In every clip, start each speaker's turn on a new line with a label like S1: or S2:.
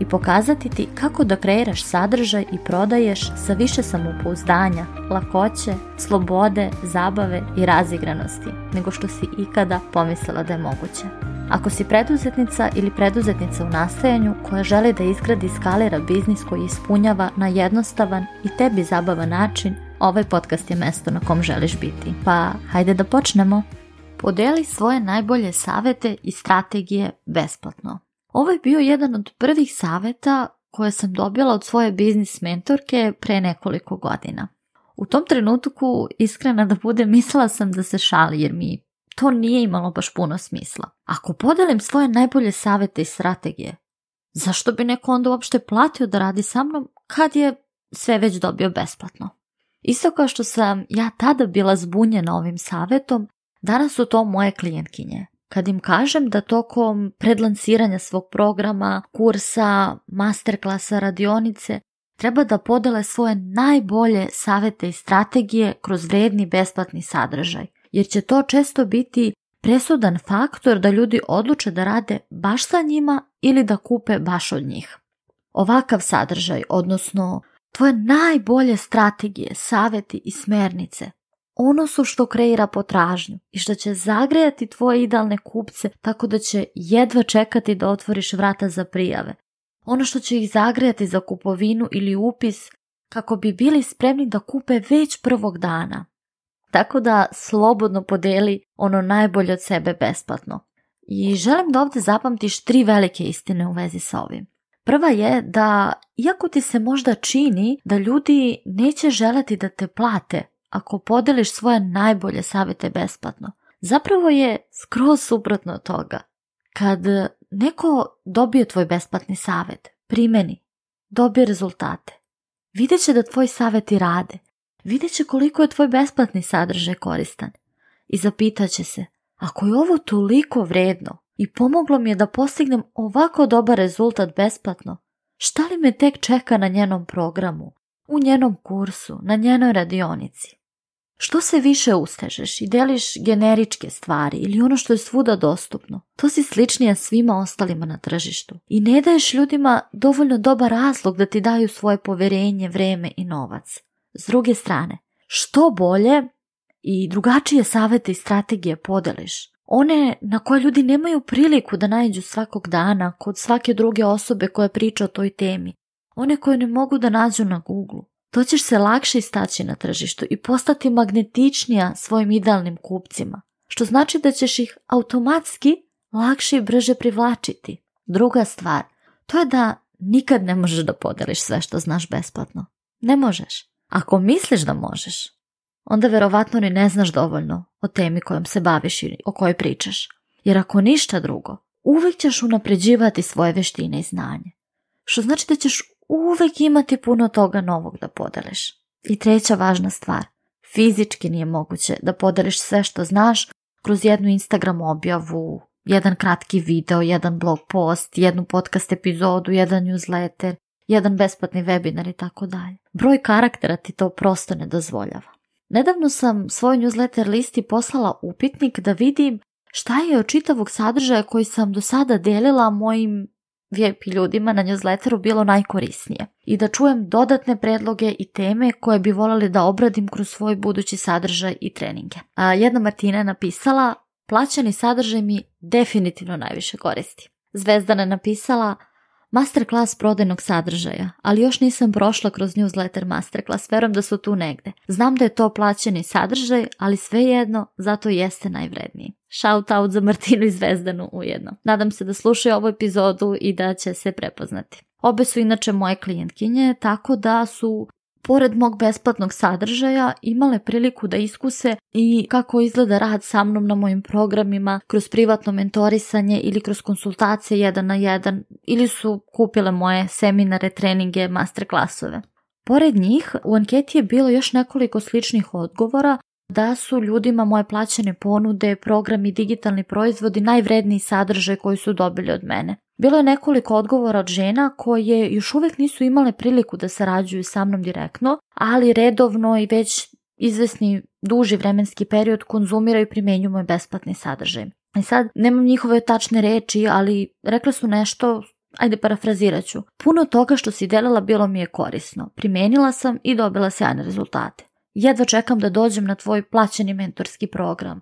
S1: i pokazati ti kako da kreiraš sadržaj i prodaješ sa više samopouzdanja, lakoće, slobode, zabave i razigranosti nego što si ikada pomislila da je moguće. Ako si preduzetnica ili preduzetnica u nastajanju koja želi da izgradi i biznis koji ispunjava na jednostavan i tebi zabavan način, ovaj podcast je mesto na kom želiš biti. Pa hajde da počnemo! Podeli svoje najbolje savete i strategije besplatno. Ovo je bio jedan od prvih savjeta koje sam dobila od svoje biznis mentorke pre nekoliko godina. U tom trenutku, iskrena da bude, mislila sam da se šali jer mi to nije imalo baš puno smisla. Ako podelim svoje najbolje savete i strategije, zašto bi neko onda uopšte platio da radi sa mnom kad je sve već dobio besplatno? Isto kao što sam ja tada bila zbunjena ovim savetom, danas su to moje klijentkinje. Kad im kažem da tokom predlansiranja svog programa, kursa, masterklasa, radionice, treba da podele svoje najbolje savete i strategije kroz vredni besplatni sadržaj, jer će to često biti presudan faktor da ljudi odluče da rade baš sa njima ili da kupe baš od njih. Ovakav sadržaj, odnosno tvoje najbolje strategije, saveti i smernice, ono su što kreira potražnju i što će zagrijati tvoje idealne kupce tako da će jedva čekati da otvoriš vrata za prijave. Ono što će ih zagrijati za kupovinu ili upis kako bi bili spremni da kupe već prvog dana. Tako da slobodno podeli ono najbolje od sebe besplatno. I želim da ovdje zapamtiš tri velike istine u vezi sa ovim. Prva je da, iako ti se možda čini da ljudi neće želiti da te plate ako podeliš svoje najbolje savjete besplatno. Zapravo je skroz suprotno od toga. Kad neko dobije tvoj besplatni savjet, primeni, dobije rezultate, vidjet će da savjet i rade, vidjet će koliko je tvoj besplatni sadržaj koristan i zapitaće se, ako je ovo toliko vredno i pomoglo mi je da postignem ovako dobar rezultat besplatno, šta li me tek čeka na njenom programu, u njenom kursu, na njenoj radionici? Što se više ustežeš i deliš generičke stvari ili ono što je svuda dostupno, to si sličnija svima ostalima na tržištu. I ne daješ ljudima dovoljno dobar razlog da ti daju svoje poverenje, vreme i novac. S druge strane, što bolje i drugačije savete i strategije podeliš, one na koje ljudi nemaju priliku da nađu svakog dana kod svake druge osobe koja priča o toj temi, one koje ne mogu da nađu na Google, to ćeš se lakše istaći na tržištu i postati magnetičnija svojim idealnim kupcima, što znači da ćeš ih automatski lakše i brže privlačiti. Druga stvar, to je da nikad ne možeš da podeliš sve što znaš besplatno. Ne možeš. Ako misliš da možeš, onda verovatno ni ne znaš dovoljno o temi kojom se baviš ili o kojoj pričaš. Jer ako ništa drugo, uvijek ćeš unapređivati svoje veštine i znanje. Što znači da ćeš uvek imati puno toga novog da podeliš. I treća važna stvar, fizički nije moguće da podeliš sve što znaš kroz jednu Instagram objavu, jedan kratki video, jedan blog post, jednu podcast epizodu, jedan newsletter, jedan besplatni webinar i tako dalje. Broj karaktera ti to prosto ne dozvoljava. Nedavno sam svoj newsletter listi poslala upitnik da vidim šta je od čitavog sadržaja koji sam do sada delila mojim VIP ljudima na newsletteru bilo najkorisnije i da čujem dodatne predloge i teme koje bi voljeli da obradim kroz svoj budući sadržaj i treninge. A jedna Martina je napisala, plaćeni sadržaj mi definitivno najviše koristi. Zvezdana je napisala, Masterclass prodajnog sadržaja, ali još nisam prošla kroz newsletter Masterclass, verujem da su tu negde. Znam da je to plaćeni sadržaj, ali svejedno, zato jeste najvredniji. Shout out za Martinu i Zvezdanu ujedno. Nadam se da slušaju ovu epizodu i da će se prepoznati. Obe su inače moje klijentkinje, tako da su pored mog besplatnog sadržaja imale priliku da iskuse i kako izgleda rad sa mnom na mojim programima kroz privatno mentorisanje ili kroz konsultacije jedan na jedan ili su kupile moje seminare, treninge, masterklasove. Pored njih u anketi je bilo još nekoliko sličnih odgovora da su ljudima moje plaćene ponude, programi, digitalni proizvodi najvredniji sadržaj koji su dobili od mene. Bilo je nekoliko odgovora od žena koje još uvijek nisu imale priliku da sarađuju sa mnom direktno, ali redovno i već izvesni duži vremenski period konzumiraju i primenjuju moj besplatni sadržaj. I e sad, nemam njihove tačne reči, ali rekle su nešto, ajde parafrazirat ću. Puno toga što si delala bilo mi je korisno. Primenila sam i dobila sjajne rezultate. Jedva čekam da dođem na tvoj plaćeni mentorski program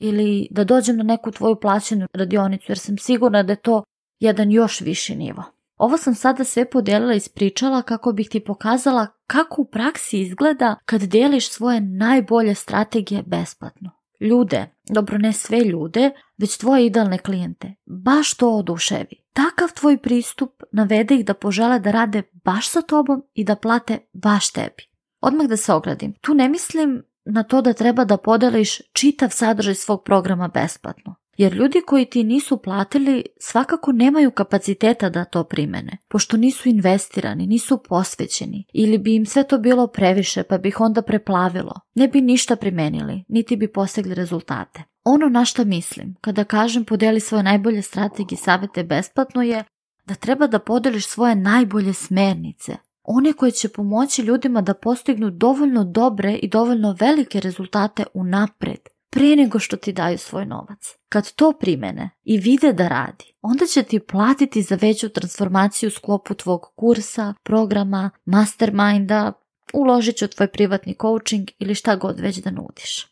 S1: ili da dođem na neku tvoju plaćenu radionicu jer sam sigurna da je to jedan još viši nivo. Ovo sam sada sve podijelila i ispričala kako bih ti pokazala kako u praksi izgleda kad dijeliš svoje najbolje strategije besplatno. Ljude, dobro ne sve ljude, već tvoje idealne klijente, baš to oduševi. Takav tvoj pristup navede ih da požele da rade baš sa tobom i da plate baš tebi. Odmah da se ogradim, tu ne mislim na to da treba da podeliš čitav sadržaj svog programa besplatno jer ljudi koji ti nisu platili svakako nemaju kapaciteta da to primene, pošto nisu investirani, nisu posvećeni ili bi im sve to bilo previše pa bi ih onda preplavilo. Ne bi ništa primenili, niti bi posegli rezultate. Ono na što mislim, kada kažem podeli svoje najbolje strategije i savete besplatno je da treba da podeliš svoje najbolje smernice, one koje će pomoći ljudima da postignu dovoljno dobre i dovoljno velike rezultate u napred, prije nego što ti daju svoj novac. Kad to primene i vide da radi, onda će ti platiti za veću transformaciju u sklopu tvog kursa, programa, masterminda, uložit ću tvoj privatni coaching ili šta god već da nudiš.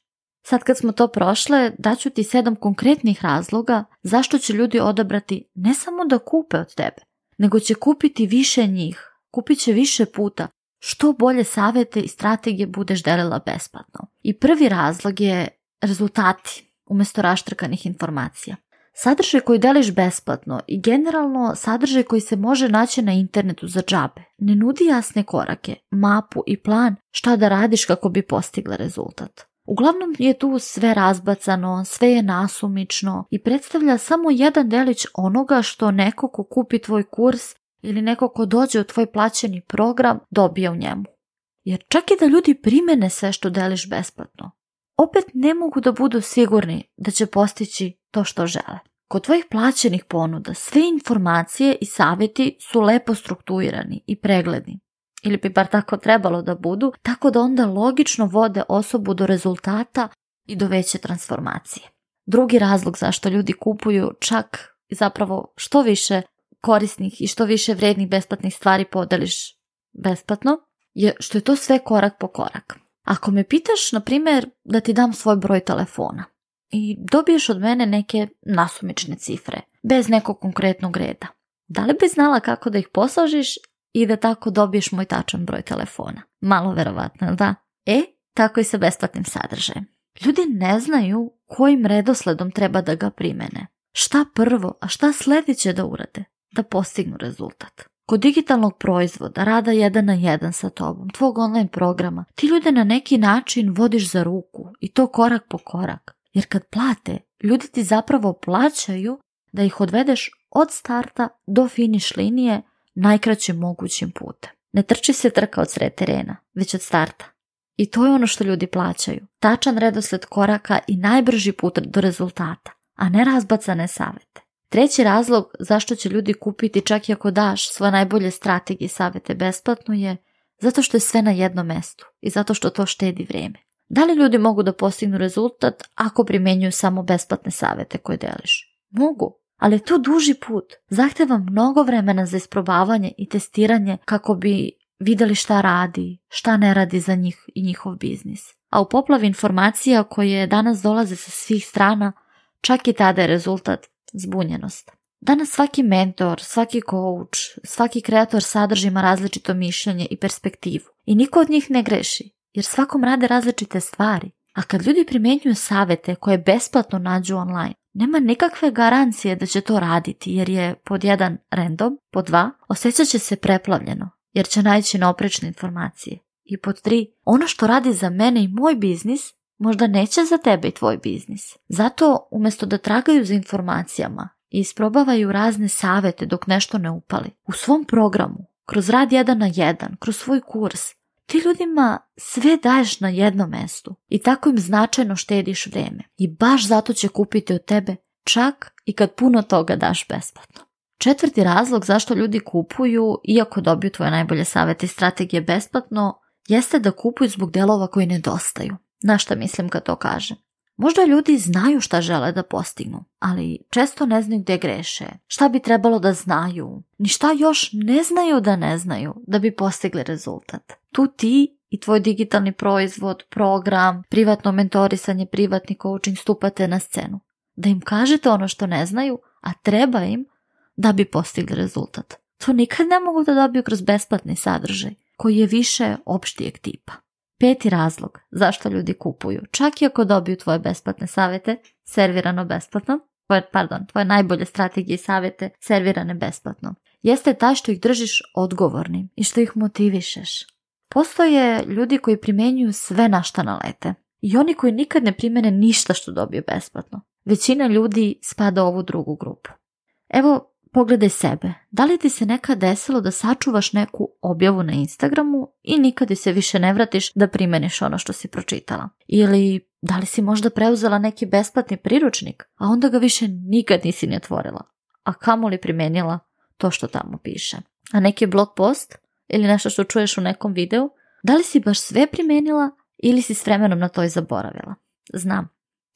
S1: Sad kad smo to prošle, daću ti sedam konkretnih razloga zašto će ljudi odabrati ne samo da kupe od tebe, nego će kupiti više njih, kupit će više puta, što bolje savete i strategije budeš delila besplatno. I prvi razlog je rezultati umjesto raštrkanih informacija. Sadržaj koji deliš besplatno i generalno sadržaj koji se može naći na internetu za džabe ne nudi jasne korake, mapu i plan šta da radiš kako bi postigla rezultat. Uglavnom je tu sve razbacano, sve je nasumično i predstavlja samo jedan delić onoga što neko ko kupi tvoj kurs ili neko ko dođe u tvoj plaćeni program dobije u njemu. Jer čak i da ljudi primene sve što deliš besplatno, opet ne mogu da budu sigurni da će postići to što žele. Kod tvojih plaćenih ponuda sve informacije i savjeti su lepo strukturirani i pregledni ili bi bar tako trebalo da budu, tako da onda logično vode osobu do rezultata i do veće transformacije. Drugi razlog zašto ljudi kupuju čak zapravo što više korisnih i što više vrednih besplatnih stvari podeliš besplatno je što je to sve korak po korak. Ako me pitaš, na primjer, da ti dam svoj broj telefona i dobiješ od mene neke nasumične cifre, bez nekog konkretnog reda, da li bi znala kako da ih poslažiš i da tako dobiješ moj tačan broj telefona? Malo verovatno, da. E, tako i sa besplatnim sadržajem. Ljudi ne znaju kojim redosledom treba da ga primene. Šta prvo, a šta sljedeće da urade, da postignu rezultat. Kod digitalnog proizvoda, rada jedan na jedan sa tobom, tvog online programa, ti ljude na neki način vodiš za ruku i to korak po korak. Jer kad plate, ljudi ti zapravo plaćaju da ih odvedeš od starta do finiš linije najkraćim mogućim putem. Ne trči se trka od sred terena, već od starta. I to je ono što ljudi plaćaju. Tačan redosled koraka i najbrži put do rezultata, a ne razbacane savete. Treći razlog zašto će ljudi kupiti čak i ako daš svoje najbolje strategije i savjete besplatno je zato što je sve na jednom mestu i zato što to štedi vrijeme. Da li ljudi mogu da postignu rezultat ako primenjuju samo besplatne savjete koje deliš? Mogu, ali je to duži put. Zahteva mnogo vremena za isprobavanje i testiranje kako bi vidjeli šta radi, šta ne radi za njih i njihov biznis. A u poplavi informacija koje danas dolaze sa svih strana, čak i tada je rezultat zbunjenost. Danas svaki mentor, svaki coach, svaki kreator sadrži ima različito mišljenje i perspektivu. I niko od njih ne greši, jer svakom rade različite stvari. A kad ljudi primjenjuju savete koje besplatno nađu online, nema nikakve garancije da će to raditi jer je pod jedan random, pod dva, osjećat će se preplavljeno jer će naići na oprečne informacije. I pod tri, ono što radi za mene i moj biznis možda neće za tebe i tvoj biznis. Zato, umjesto da tragaju za informacijama i isprobavaju razne savete dok nešto ne upali, u svom programu, kroz rad jedan na jedan, kroz svoj kurs, ti ljudima sve daješ na jednom mestu i tako im značajno štediš vrijeme. I baš zato će kupiti od tebe čak i kad puno toga daš besplatno. Četvrti razlog zašto ljudi kupuju, iako dobiju tvoje najbolje savjete i strategije besplatno, jeste da kupuju zbog delova koji nedostaju. Na šta mislim kad to kažem? Možda ljudi znaju šta žele da postignu, ali često ne znaju gdje greše, šta bi trebalo da znaju, ni šta još ne znaju da ne znaju da bi postigli rezultat. Tu ti i tvoj digitalni proizvod, program, privatno mentorisanje, privatni coaching stupate na scenu. Da im kažete ono što ne znaju, a treba im da bi postigli rezultat. To nikad ne mogu da dobiju kroz besplatni sadržaj koji je više opštijeg tipa. Peti razlog zašto ljudi kupuju, čak i ako dobiju tvoje besplatne savjete, servirano besplatno, tvoje, pardon, tvoje najbolje strategije i savjete servirane besplatno, jeste ta što ih držiš odgovornim i što ih motivišeš. Postoje ljudi koji primjenjuju sve na šta nalete i oni koji nikad ne primjene ništa što dobiju besplatno. Većina ljudi spada u ovu drugu grupu. Evo Pogledaj sebe. Da li ti se nekad desilo da sačuvaš neku objavu na Instagramu i nikad se više ne vratiš da primeniš ono što si pročitala? Ili da li si možda preuzela neki besplatni priručnik, a onda ga više nikad nisi ni otvorila? A kamo li primenila to što tamo piše? A neki blog post ili nešto što čuješ u nekom videu? Da li si baš sve primenila ili si s vremenom na to i zaboravila? Znam,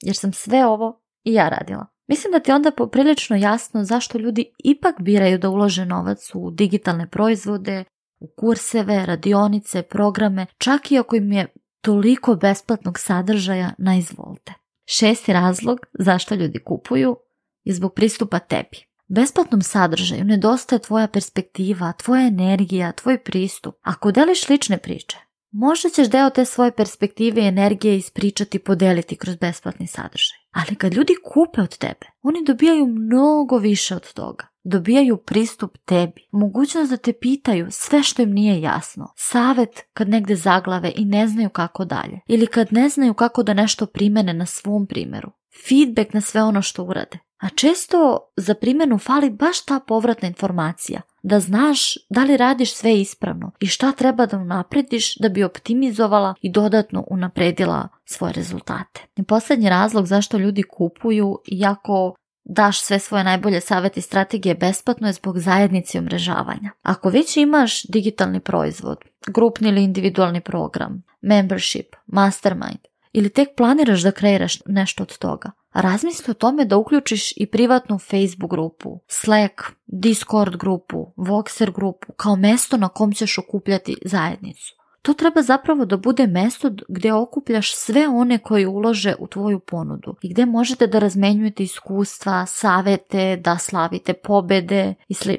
S1: jer sam sve ovo i ja radila. Mislim da ti onda poprilično jasno zašto ljudi ipak biraju da ulože novac u digitalne proizvode, u kurseve, radionice, programe, čak i ako im je toliko besplatnog sadržaja na izvolte. Šesti razlog zašto ljudi kupuju je zbog pristupa tebi. Besplatnom sadržaju nedostaje tvoja perspektiva, tvoja energija, tvoj pristup. Ako deliš lične priče, možda ćeš deo te svoje perspektive i energije ispričati i podeliti kroz besplatni sadržaj. Ali kad ljudi kupe od tebe, oni dobijaju mnogo više od toga. Dobijaju pristup tebi, mogućnost da te pitaju sve što im nije jasno, savjet kad negde zaglave i ne znaju kako dalje, ili kad ne znaju kako da nešto primene na svom primjeru, feedback na sve ono što urade. A često za primjenu fali baš ta povratna informacija da znaš da li radiš sve ispravno i šta treba da unaprediš da bi optimizovala i dodatno unapredila svoje rezultate. I posljednji razlog zašto ljudi kupuju, iako daš sve svoje najbolje savete i strategije besplatno je zbog zajednice i umrežavanja. Ako već imaš digitalni proizvod, grupni ili individualni program, membership, mastermind ili tek planiraš da kreiraš nešto od toga, razmisli o tome da uključiš i privatnu Facebook grupu, Slack, Discord grupu, Voxer grupu kao mesto na kom ćeš okupljati zajednicu. To treba zapravo da bude mesto gdje okupljaš sve one koji ulože u tvoju ponudu i gdje možete da razmenjujete iskustva, savete, da slavite pobede i sl.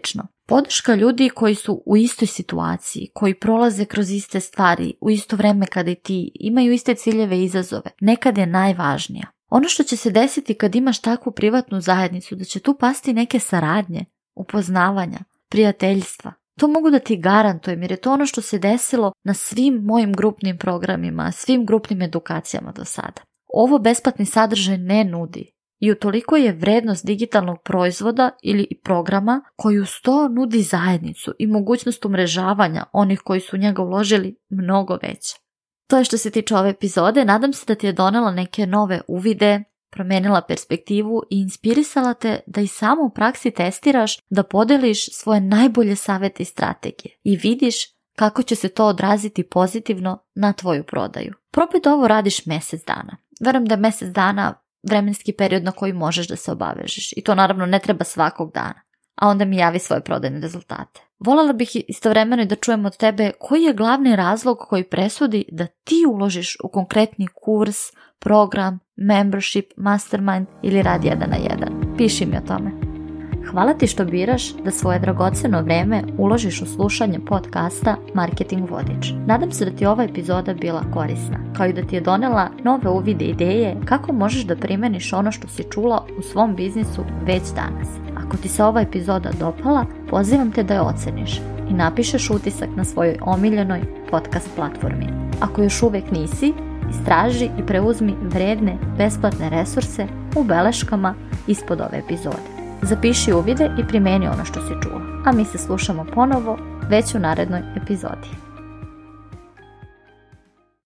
S1: Podrška ljudi koji su u istoj situaciji, koji prolaze kroz iste stvari u isto vreme kada i ti, imaju iste ciljeve i izazove, nekad je najvažnija. Ono što će se desiti kad imaš takvu privatnu zajednicu, da će tu pasti neke saradnje, upoznavanja, prijateljstva. To mogu da ti garantujem jer je to ono što se desilo na svim mojim grupnim programima, svim grupnim edukacijama do sada. Ovo besplatni sadržaj ne nudi i utoliko je vrednost digitalnog proizvoda ili programa koji uz to nudi zajednicu i mogućnost umrežavanja onih koji su u njega uložili mnogo veća. To je što se tiče ove epizode. Nadam se da ti je donela neke nove uvide, promijenila perspektivu i inspirisala te da i samo u praksi testiraš da podeliš svoje najbolje savjete i strategije i vidiš kako će se to odraziti pozitivno na tvoju prodaju. Propet ovo radiš mjesec dana. Verujem da je mjesec dana vremenski period na koji možeš da se obavežeš i to naravno ne treba svakog dana a onda mi javi svoje prodajne rezultate. Voljela bih istovremeno i da čujem od tebe koji je glavni razlog koji presudi da ti uložiš u konkretni kurs, program, membership, mastermind ili rad jedan na jedan. Piši mi o tome. Hvala ti što biraš da svoje dragoceno vrijeme uložiš u slušanje podcasta Marketing Vodič. Nadam se da ti ova epizoda bila korisna, kao i da ti je donela nove uvide ideje kako možeš da primeniš ono što si čula u svom biznisu već danas. Ako ti se ova epizoda dopala, pozivam te da je oceniš i napišeš utisak na svojoj omiljenoj podcast platformi. Ako još uvijek nisi, istraži i preuzmi vredne, besplatne resurse u beleškama ispod ove epizode. Zapiši uvide i primeni ono što si čuo, a mi se slušamo ponovo već u narednoj epizodi.